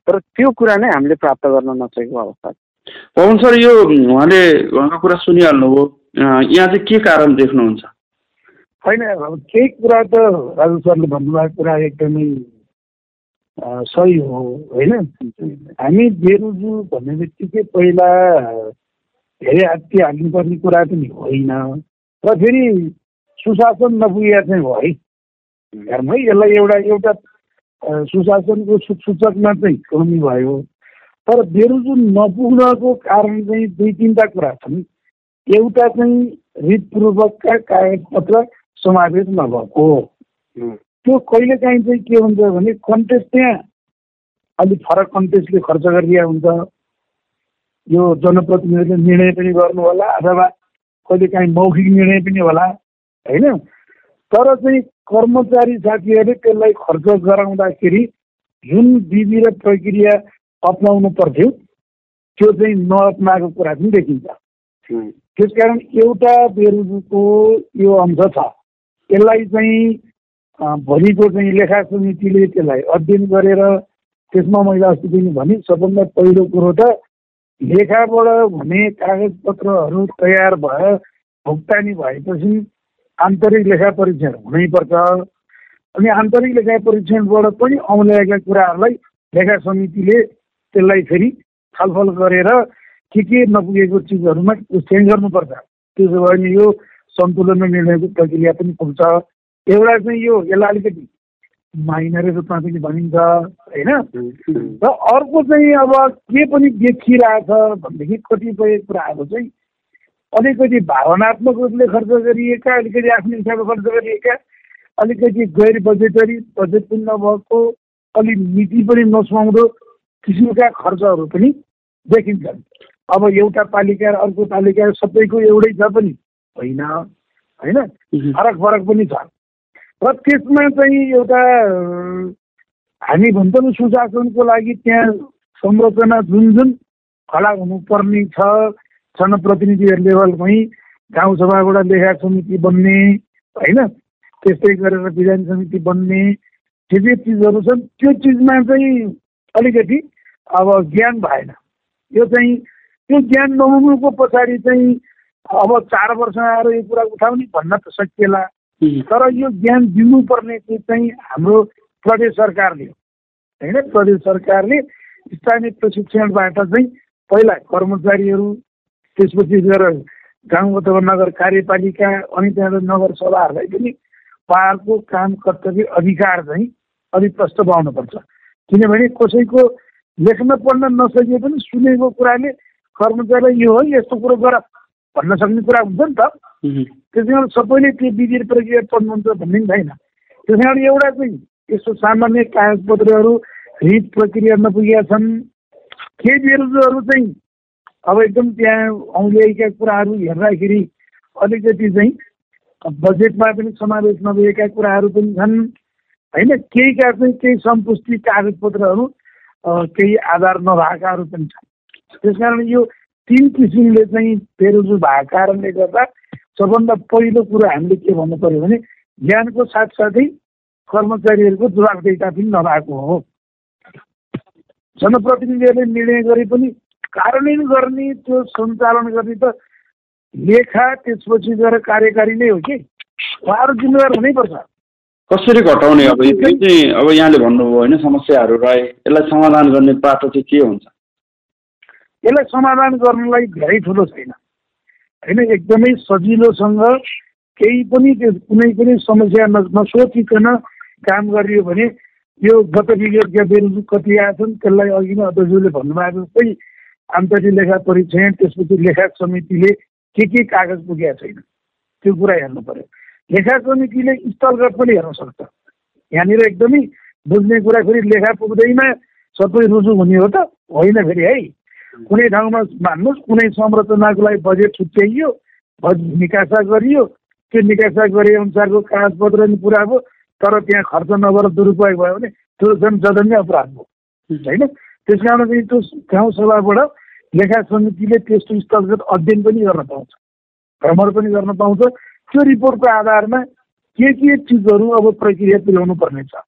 तर त्यो कुरा नै हामीले प्राप्त गर्न नसकेको अवस्था पवन सर यो उहाँले उहाँको कुरा सुनिहाल्नुभयो। यहाँ चाहिँ के कारण देख्नुहुन्छ? होइन केही कुरा त राजु सरले भन्नुभएको कुरा एकदमै सही हो होइन? हामी बेरुजु भन्ने बित्तिकै पहिला धेरै हात्ती हाल्नुपर्ने कुरा पनि होइन। र फेरि सुशासन नपुगेर चाहिँ भयो है। हेर्नु है यसलाई एउटा एउटा सुशासनको सूचकमा चाहिँ कमी भयो। तर बेरुजु नपुग्नको कारण चाहिँ दुई तिनवटा कुरा छन्। एउटा चाहिँ रितपूर्वकका कागजपत्र समावेश नभएको। त्यो कहिलेकाहीँ चाहिँ के हुन्छ भने कन्टेस्ट त्यहाँ अलिक फरक कन्टेस्टले खर्च गरिदिएको हुन्छ। यो जनप्रतिनिधिले निर्णय पनि गर्नु होला अथवा कहिलेकाहीँ मौखिक निर्णय पनि होला होइन? तर चाहिँ कर्मचारी साथीहरूले त्यसलाई खर्च गराउँदाखेरि जुन विधि र प्रक्रिया अप्नाउनु पर्थ्यो त्यो चाहिँ नअप्नाएको कुरा पनि देखिन्छ। त्यसकारण एउटा बेरुजुको यो अंश छ। यसलाई चाहिँ भोलिको चाहिँ लेखा समितिले त्यसलाई अध्ययन गरेर त्यसमा मैले अस्ति पनि भने सबभन्दा पहिलो कुरो त लेखाबाट भने कागजपत्रहरू तयार भएर भुक्तानी भएपछि आन्तरिक लेखा परीक्षण हुनैपर्छ। अनि आन्तरिक लेखा परीक्षणबाट पनि औल्याएका कुराहरूलाई लेखा समितिले त्यसलाई फेरि छलफल गरेर के के नपुगेको चिजहरूमा चेन्ज गर्नुपर्छ। त्यसो भने यो सन्तुलन निर्णयको प्रक्रिया पनि पुग्छ। एउटा चाहिँ यो यसलाई अलिकति माइनर रूपमा पनि भनिन्छ होइन? र अर्को चाहिँ अब के पनि देखिरहेछ भनेदेखि कतिपय कुराहरू चाहिँ अलिकति भावनात्मक रूपले खर्च गरिएका अलिकति आफ्नो हिसाबले खर्च गरिएका अलिकति गैर बजेटरी बजेट पनि नभएको अलिक नीति पनि नसुहाउँदो किसिमका खर्चहरू पनि देखिन्छन् अब एउटा पालिका र अर्को पालिका सबैको एउटै छ पनि। होइन? होइन? फरक फरक पनि छ। र त्यसमा चाहिँ एउटा हामी भन्छौँ सुशासनको लागि त्यहाँ संरचना जुन जुन खडा हुनुपर्ने छ जनप्रतिनिधिहरू लेभलमै गाउँसभाबाट लेखा समिति बन्ने होइन? त्यस्तै गरेर विधान समिति बन्ने जे जे चिजहरू छन् त्यो चिजमा चाहिँ अलिकति अब ज्ञान भएन। यो चाहिँ त्यो ज्ञान नहुनुको पछाडि चाहिँ अब चार वर्ष आएर यो कुरा उठाउने भन्न त सकिएला। तर यो ज्ञान दिनुपर्ने चाहिँ हाम्रो प्रदेश सरकारले होइन? प्रदेश सरकारले स्थानीय प्रशिक्षणबाट चाहिँ पहिला कर्मचारीहरू त्यसपछि गएर गाउँ अथवा नगर कार्यपालिका अनि त्यहाँबाट नगर सभाहरूलाई पनि उहाँहरूको काम कर्तव्य अधिकार चाहिँ अलिक प्रष्ट पाउनुपर्छ। किनभने कसैको लेख्न पढ्न नसके पनि सुनेको कुराले कर्मचारीलाई यो हो यस्तो कुरो गर। भन्न सक्ने कुरा हुन्छ नि त। त्यस कारण सबैले त्यो विधि प्रक्रिया पढ्नुहुन्छ भन्ने पनि छैन। त्यस कारण एउटा चाहिँ यस्तो सामान्य कागजपत्रहरू रिट प्रक्रिया नपुगेका छन्। केही बेरोजहरू चाहिँ अब एकदम त्यहाँ औल्याइका कुराहरू हेर्दाखेरि अलिकति चाहिँ बजेटमा पनि समावेश नभएका कुराहरू पनि छन्। होइन केहीका चाहिँ केही सम्पुष्टि कागजपत्रहरू केही आधार नभएकाहरू पनि छन्। त्यस कारण यो तिन किसिमले चाहिँ बेरोजु भएको कारणले गर्दा सबभन्दा पहिलो कुरो हामीले के भन्नु पऱ्यो भने ज्ञानको साथसाथै कर्मचारीहरूको जवाबदेता पनि नभएको हो। जनप्रतिनिधिहरूले निर्णय गरे पनि कार्यान्वयन गर्ने त्यो सञ्चालन गर्ने त लेखा त्यसपछि गएर कार्यकारी नै हो कि? उहाँहरू जिम्मेवार हुनैपर्छ। कसरी घटाउने? अब चाहिँ अब यहाँले भन्नुभयो होइन समस्याहरू रहे यसलाई समाधान गर्ने बाटो चाहिँ के हुन्छ? यसलाई समाधान गर्नलाई धेरै ठुलो छैन। होइन एकदमै सजिलोसँग केही पनि त्यो कुनै पनि समस्या न नसोचिकन काम गरियो भने यो गत विगतका बेलुजु कति आएछन् त्यसलाई अघि नै अध्यक्षले भन्नुभएको जस्तै आन्तरिक लेखा परीक्षण त्यसपछि लेखा समितिले के के कागज पुगेका छैन त्यो कुरा हेर्नु पर्यो। लेखा समितिले स्थलगत पनि हेर्न सक्छ। यहाँनिर एकदमै बुझ्ने कुरा फेरि लेखा पुग्दैमा सबै रुजु हुने हो त होइन फेरि है। कुनै ठाउँमा मान्नुहोस् कुनै संरचनाको लागि बजेट छुट्याइयो निकासा गरियो त्यो निकासा गरे अनुसारको कागजपत्र पनि पुरा भयो तर त्यहाँ खर्च नगरेर दुरुपयोग भयो भने त्यो झन् जघन्य अपराध हो। होइन? त्यस कारण चाहिँ त्यो गाउँ सभाबाट लेखा समितिले त्यस्तो स्थलगत अध्ययन पनि गर्न पाउँछ भ्रमण पनि गर्न पाउँछ। त्यो रिपोर्टको आधारमा के के चिजहरू अब प्रक्रिया पुर्याउनु पर्ने छ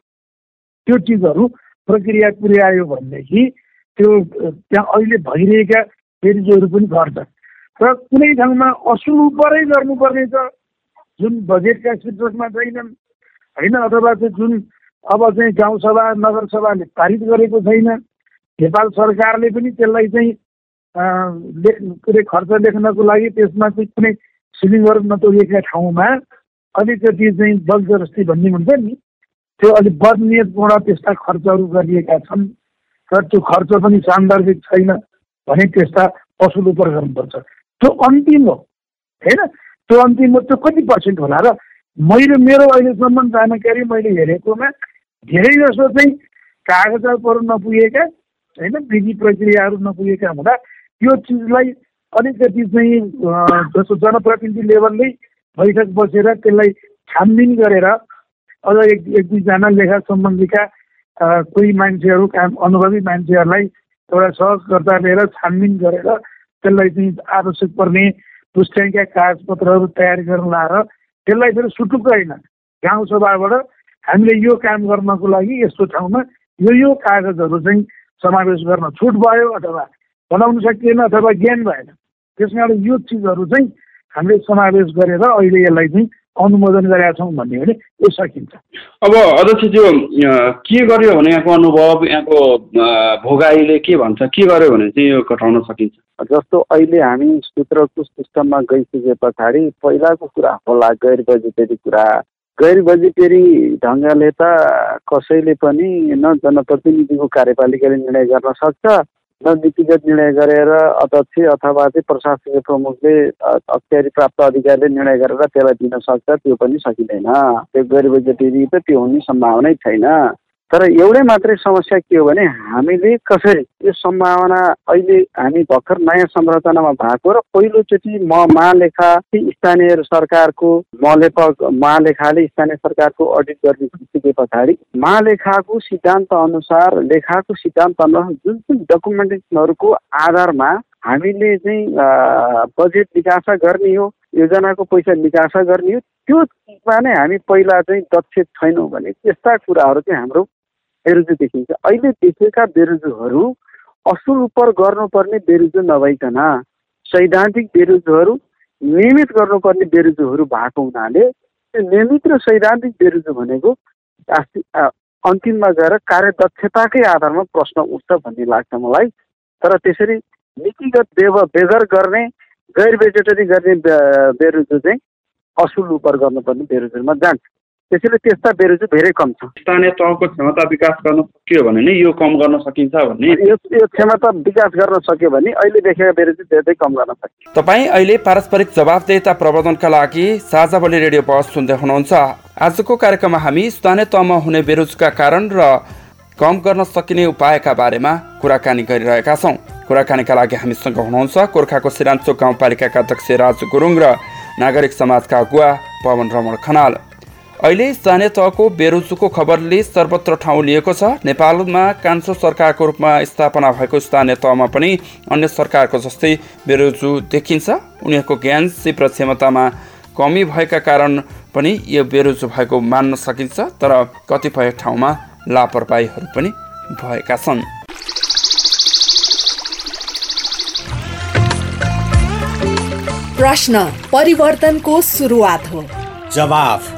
त्यो चिजहरू प्रक्रिया पुर्यायो भनेदेखि त्यो त्यहाँ अहिले भइरहेका पेरिजहरू पनि घट्छ। र कुनै ठाउँमा असुल परै गर्नुपर्ने छ जुन बजेटका शीर्षकमा छैनन् होइन? अथवा चाहिँ जुन अब चाहिँ गाउँसभा नगरसभाले पारित गरेको छैन नेपाल सरकारले पनि त्यसलाई चाहिँ लेख के खर्च लेख्नको लागि त्यसमा चाहिँ कुनै सिलिङहरू नतोडिएका ठाउँमा अलिकति चाहिँ बलजबस्ती भन्ने हुन्छ नि त्यो अलिक बदनियतपूर्ण त्यस्ता खर्चहरू गरिएका छन्। र त्यो खर्च पनि सान्दर्भिक छैन भने त्यस्ता पसुल उपर गर्नुपर्छ। त्यो अन्तिम हो होइन? त्यो अन्तिम हो त्यो कति पर्सेन्ट होला? र मैले मेरो अहिलेसम्म जानकारी मैले हेरेकोमा धेरै जसो चाहिँ कागजातहरू नपुगेका होइन? विधि प्रक्रियाहरू नपुगेका हुँदा त्यो चिजलाई अलिकति चाहिँ जस्तो जनप्रतिनिधि लेभलले बैठक बसेर त्यसलाई छानबिन गरेर अझ एक एक दुईजना लेखा सम्बन्धीका कोही मान्छेहरू काम अनुभवी मान्छेहरूलाई एउटा सहजकर्ता लिएर छानबिन गरेर त्यसलाई चाहिँ आवश्यक पर्ने पुष्ट्याङ्का कागजपत्रहरू तयार गर्न लाएर त्यसलाई फेरि सुटुक्क होइन। गाउँसभाबाट हामीले यो काम गर्नको लागि यस्तो ठाउँमा यो यो कागजहरू चाहिँ समावेश गर्न छुट भयो अथवा बनाउन सकिएन अथवा ज्ञान भएन। त्यस कारण यो चिजहरू चाहिँ हामीले समावेश गरेर अहिले यसलाई चाहिँ अनुमोदन गरेका छौँ भन्ने भने यो सकिन्छ। अब अध्यक्ष त्यो के गर्यो भने यहाँको अनुभव यहाँको भोगाईले के भन्छ के गर्यो भने चाहिँ यो घटाउन सकिन्छ? जस्तो अहिले हामी सूत्रको सिस्टममा गइसके पछाडि पहिलाको कुरा होला गैर बजेटरी कुरा। गैर बजेटरी ढङ्गले त कसैले पनि न जनप्रतिनिधिको कार्यपालिकाले निर्णय गर्न सक्छ नीतिगत निर्णय गरेर अध्यक्ष अथवा चाहिँ प्रशासकीय प्रमुखले अख्तियारी प्राप्त अधिकारीले निर्णय गरेर त्यसलाई दिन सक्छ त्यो पनि सकिँदैन। त्यो गैर बजेटरी त त्यो हुने सम्भावनै छैन। तर एउटै मात्रै समस्या के हो भने हामीले कसरी यो सम्भावना अहिले हामी भर्खर नयाँ संरचनामा भएको र पहिलोचोटि म महालेखा स्थानीय सरकारको मलेप महालेखाले स्थानीय सरकारको अडिट गर्ने भइसके पछाडि महालेखाको सिद्धान्त अनुसार लेखाको सिद्धान्त अनुसार जुन जुन डकुमेन्टेसनहरूको आधारमा हामीले चाहिँ बजेट निकासा गर्ने हो योजनाको पैसा निकासा गर्ने हो त्यो चिजमा नै हामी पहिला चाहिँ दक्ष छैनौँ भने त्यस्ता कुराहरू चाहिँ हाम्रो बेरोजु देखिन्छ। अहिले देखेका बेरोजुहरू असुल उप गर्नुपर्ने बेरुजु नभइकन सैद्धान्तिक बेरुजुहरू नियमित गर्नुपर्ने बेरुजुहरू भएको हुनाले त्यो नियमित र सैद्धान्तिक बेरुजु भनेको अन्तिममा गएर कार्यदक्षताकै आधारमा प्रश्न उठ्छ भन्ने लाग्छ मलाई। तर त्यसरी नीतिगत बेव बेगर गर्ने गैर भेजिटरी गर्ने बेरुजु चाहिँ असुल उपर गर्नुपर्ने बेरुजुमा जान्छ। त्यसैले त्यस्ता बेरोजु धेरै कम छ। स्थानीय तहको क्षमता विकास गर्न सकियो भने नै यो कम गर्न सकिन्छ भन्ने। यो यो क्षमता विकास गर्न सक्यो भने अहिले देखेका बेरोजु धेरै कम गर्न सकिन्छ तपाईँ अहिले पारस्परिक जवाबदेता प्रबन्धनका लागि साझा बोली रेडियो बस सुन्दै हुनुहुन्छ। आजको कार्यक्रममा हामी स्थानीय तहमा हुने बेरोजका कारण र कम गर्न सकिने उपायका बारेमा कुराकानी गरिरहेका छौँ। कुराकानीका लागि हामीसँग हुनुहुन्छ गोर्खाको सिरान्चोक गाउँपालिकाका अध्यक्ष राजु गुरुङ र नागरिक समाजका अगुवा पवन रमण खनाल। अहिले स्थानीय तहको बेरोजुको खबरले सर्वत्र ठाउँ लिएको छ। नेपालमा कान्छो सरकारको रूपमा स्थापना भएको स्थानीय तहमा पनि अन्य सरकारको जस्तै बेरोजु देखिन्छ। उनीहरूको ज्ञान सिप र क्षमतामा कमी भएका कारण पनि यो बेरोजु भएको मान्न सकिन्छ तर कतिपय ठाउँमा लापरवाहीहरू पनि भएका छन्। प्रश्न परिवर्तनको सुरुवात हो। जवाफ।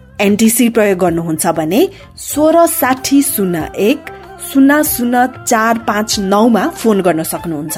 एनटिसी प्रयोग गर्नुहुन्छ भने सोह्र साठी शून्य एक शून्य शून्य चार पाँच नौमा फोन गर्न सक्नुहुन्छ।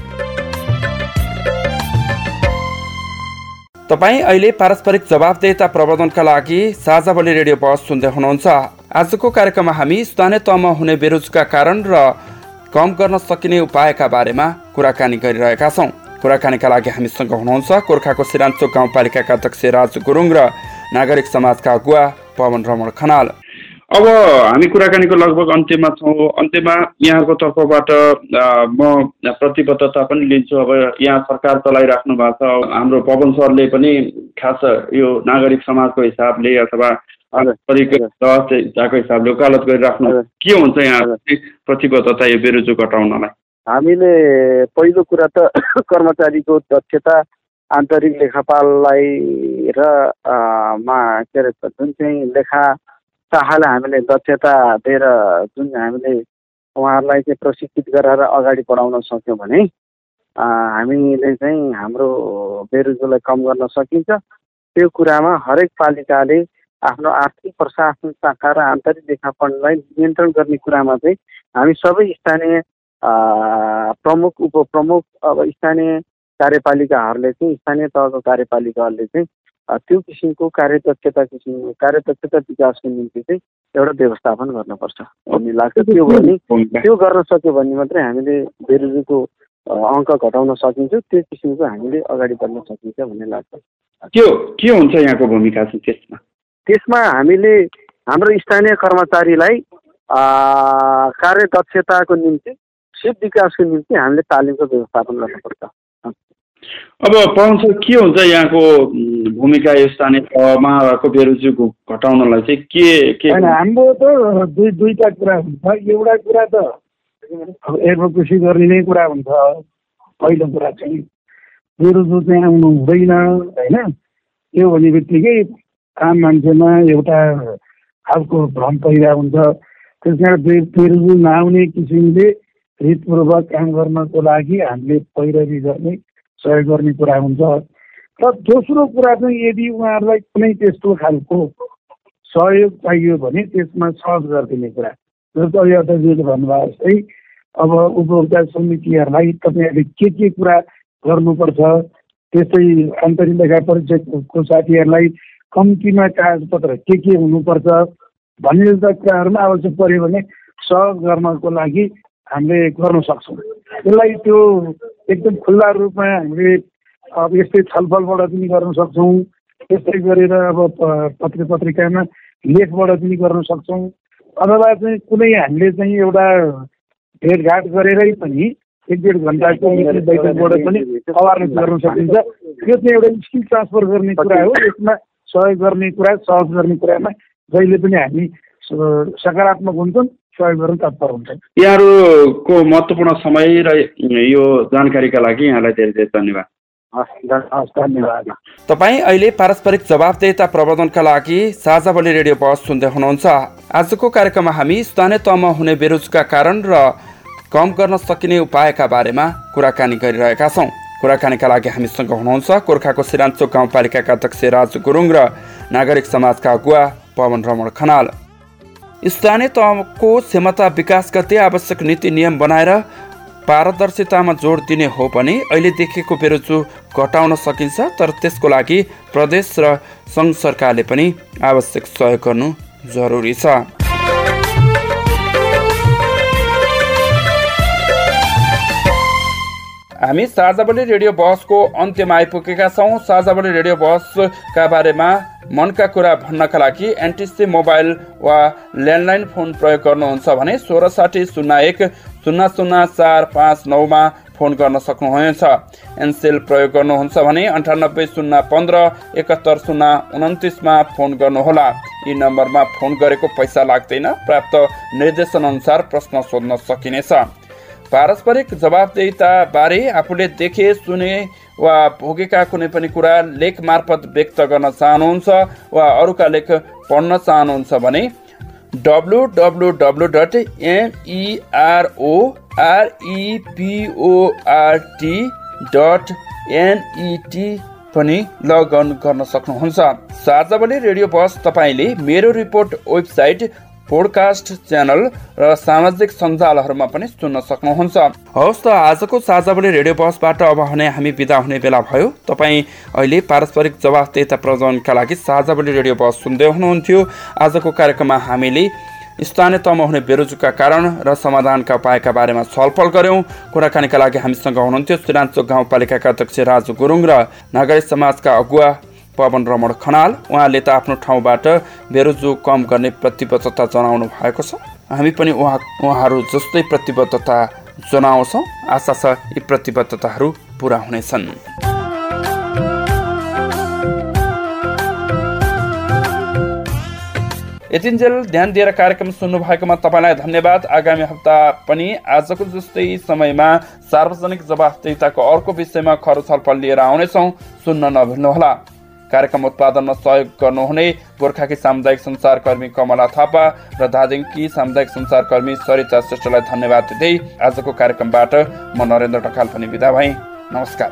तपाईँ अहिले पारस्परिक जवाबदेता प्रबन्धनका लागि साझा बोली रेडियो बहस सुन्दै हुनुहुन्छ। आजको कार्यक्रममा हामी स्थानीय तहमा हुने बेरोजगार कारण र कम गर्न सकिने उपायका बारेमा कुराकानी गरिरहेका छौँ। कुराकानीका लागि हामीसँग हुनुहुन्छ गोर्खाको सिरान्चोक गाउँपालिकाका अध्यक्ष राजु गुरुङ र नागरिक समाजका अगुवा पवन रमण खनाल। अब हामी कुराकानीको लगभग अन्त्यमा छौँ। अन्त्यमा यहाँको तर्फबाट म प्रतिबद्धता पनि लिन्छु। अब यहाँ सरकार चलाइराख्नु भएको छ। हाम्रो पवन सरले पनि खास यो नागरिक समाजको हिसाबले अथवा हिसाबले वकालत गरिराख्नु के हुन्छ यहाँ? प्रतिबद्धता यो बेरोजु घटाउनलाई हामीले पहिलो कुरा त [coughs] कर्मचारीको दक्षता आन्तरिक लेखापाललाई र मा के अरे जुन चाहिँ लेखा शाखालाई हामीले दक्षता दिएर जुन हामीले उहाँहरूलाई चाहिँ प्रशिक्षित गराएर अगाडि बढाउन सक्यौँ भने हामीले चाहिँ हाम्रो बेरोजगारलाई कम गर्न सकिन्छ। त्यो कुरामा हरेक पालिकाले आफ्नो आर्थिक प्रशासन शाखा र आन्तरिक लेखापनलाई नियन्त्रण गर्ने कुरामा चाहिँ हामी सबै स्थानीय प्रमुख उपप्रमुख अब स्थानीय कार्यपालिकाहरूले चाहिँ स्थानीय तहको कार्यपालिकाहरूले चाहिँ त्यो किसिमको कार्यदक्षता किसिम कार्यदक्षता विकासको निम्ति चाहिँ एउटा व्यवस्थापन गर्नुपर्छ। भन्ने लाग्छ त्यो भने त्यो गर्न सक्यो भने मात्रै हामीले बेरोजगारीको अङ्क घटाउन सकिन्छ त्यो किसिमको हामीले अगाडि बढ्न सकिन्छ भन्ने लाग्छ। के के हुन्छ यहाँको भूमिका चाहिँ त्यसमा? त्यसमा हामीले हाम्रो स्थानीय कर्मचारीलाई कार्यदक्षताको निम्ति सिप विकासको निम्ति हामीले तालिमको व्यवस्थापन गर्नुपर्छ। अब पाउँछ के हुन्छ यहाँको भूमिका स्थानीय तहमा बेरोजगारी घटाउनलाई चाहिँ के के हाम्रो त दुई दुईवटा कुरा हुन्छ। एउटा कुरा त एडभोकेसी गर्ने नै कुरा हुन्छ। पहिलो कुरा चाहिँ बेरोजगार चाहिँ आउनु हुँदैन होइन त्यो भने बित्तिकै आम मान्छेमा एउटा खालको भ्रम पहिरा हुन्छ। त्यस कारण बेरोजगार नआउने किसिमले हितपूर्वक काम गर्नको लागि हामीले पैरवी गर्ने सहयोग गर्ने कुरा हुन्छ। र दोस्रो कुरा चाहिँ यदि उहाँहरूलाई कुनै त्यस्तो खालको सहयोग चाहियो भने त्यसमा सहज गरिदिने कुरा। जस्तो अहिले अध्यक्षले भन्नुभयो जस्तै अब उपभोक्ता समितिहरूलाई तपाईँहरूले के के कुरा गर्नुपर्छ त्यस्तै अन्तरिम लेखा परीक्षकको साथीहरूलाई कम्तीमा कागजपत्र के के हुनुपर्छ भन्ने जस्ता कुराहरूमा आवश्यक पऱ्यो भने सहयोग गर्नको लागि हामीले गर्न सक्छौँ। यसलाई त्यो एकदम खुल्ला रूपमा हामीले अब यस्तै छलफलबाट पनि गर्न सक्छौँ। यस्तै गरेर अब पत्र पत्रिकामा लेखबाट पनि गर्न सक्छौँ। अथवा चाहिँ कुनै हामीले चाहिँ एउटा भेटघाट गरेरै पनि एक डेढ घन्टाको बैठकबाट पनि अवेरनेस गर्न सकिन्छ। यो चाहिँ एउटा स्किल ट्रान्सफर गर्ने कुरा हो। यसमा सहयोग गर्ने कुरा सहयोग गर्ने कुरामा जहिले पनि हामी सकारात्मक हुन्छौँ सहयोग गर्न तत्पर हुन्छौँ। यहाँहरूको महत्त्वपूर्ण समय र यो जानकारीका लागि यहाँलाई धेरै धेरै धन्यवाद। तपाईँ अहिले पारस्परिक जवाबदेता प्रबन्धनका लागि साझा बोली रेडियो बस सुन्दै हुनुहुन्छ। आजको कार्यक्रममा हामी स्थानीय तहमा हुने बेरोजगार कारण र कम गर्न सकिने उपायका बारेमा कुराकानी गरिरहेका छौँ। कुराकानीका लागि हामीसँग हुनुहुन्छ गोर्खाको सिरान्चोक गाउँपालिकाका अध्यक्ष राजु गुरुङ र नागरिक समाजका अगुवा पवन रमण खनाल। स्थानीय तहको क्षमता विकास गर्दै आवश्यक नीति नियम बनाएर पारदर्शितामा जोड दिने हो भने अहिले देखेको बेरोजु घटाउन सकिन्छ तर त्यसको लागि प्रदेश र सङ्घ सरकारले पनि आवश्यक सहयोग गर्नु जरुरी छ। हामी साझावली रेडियो बहसको अन्त्यमा आइपुगेका छौँ। साझावली रेडियो बहसका बारेमा मनका कुरा भन्नका लागि एनटिसी मोबाइल वा ल्यान्डलाइन फोन प्रयोग गर्नुहुन्छ भने सोह्र साठी शून्य एक शून्य शून्य चार पाँच नौमा फोन गर्न सक्नुहुनेछ। एनसेल प्रयोग गर्नुहुन्छ भने अन्ठानब्बे शून्य पन्ध्र एकात्तर शून्य उन्तिसमा फोन गर्नुहोला। यी नम्बरमा फोन गरेको पैसा लाग्दैन प्राप्त निर्देशन अनुसार प्रश्न सोध्न सकिनेछ। पारस्परिक जवाबदेता बारे आफूले देखे सुने वा भोगेका कुनै पनि कुरा लेख मार्फत व्यक्त गर्न चाहनुहुन्छ वा अरूका लेख पढ्न चाहनुहुन्छ भने W W W dot MEROREPORT dot net पनि लगअन गर्न सक्नुहुन्छ साझावली रेडियो बस तपाईँले मेरो रिपोर्ट वेबसाइट पोडकास्ट च्यानल र सामाजिक सञ्जालहरूमा पनि सुन्न सक्नुहुन्छ। हवस् त आजको साझावली रेडियो बसबाट अब भने हामी विदा हुने बेला भयो। तपाईँ अहिले पारस्परिक जवाफदेता प्रजनका लागि साझावली रेडियो बस सुन्दै हुनुहुन्थ्यो। आजको कार्यक्रममा हामीले स्थानीय तहमा हुने बेरोजगार कारण र समाधानका उपायका बारेमा छलफल गऱ्यौँ। कुराकानीका लागि हामीसँग हुनुहुन्थ्यो श्रीरान्चोक गाउँपालिकाका अध्यक्ष राजु गुरुङ र नागरिक समाजका अगुवा पवन रमण खनाल उहाँले त आफ्नो ठाउँबाट बेरोजु कम गर्ने प्रतिबद्धता जनाउनु भएको छ। हामी पनि उहाँ उहाँहरू जस्तै प्रतिबद्धता जनाउँछौँ। आशा छ यी प्रतिबद्धताहरू पुरा हुनेछन्। यतिन्जेल ध्यान दिएर कार्यक्रम सुन्नु भएकोमा तपाईँलाई धन्यवाद। आगामी हप्ता पनि आजको जस्तै समयमा सार्वजनिक जवाफदेताको अर्को विषयमा खर छलफल लिएर आउनेछौँ। सुन्न नभुल्नुहोला। कार्यक्रम उत्पादनमा सहयोग गर्नुहुने गोर्खाकी सामुदायिक सञ्चारकर्मी कमला थापा र दार्जिलिङकी सामुदायिक सञ्चारकर्मी सरिता श्रेष्ठलाई धन्यवाद दिँदै आजको कार्यक्रमबाट म नरेन्द्र ढकाल पनि विदा भएँ। नमस्कार।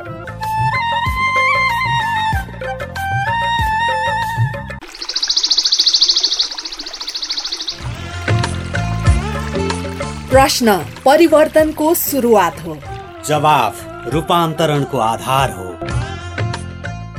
प्रश्न परिवर्तनको सुरुवात हो। जवाफ रूपान्तरणको आधार हो।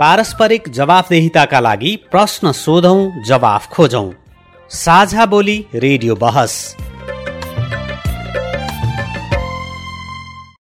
पारस्परिक जवाफदेहिताका लागि प्रश्न सोधौं जवाफ खोजौं। साझा बोली रेडियो बहस।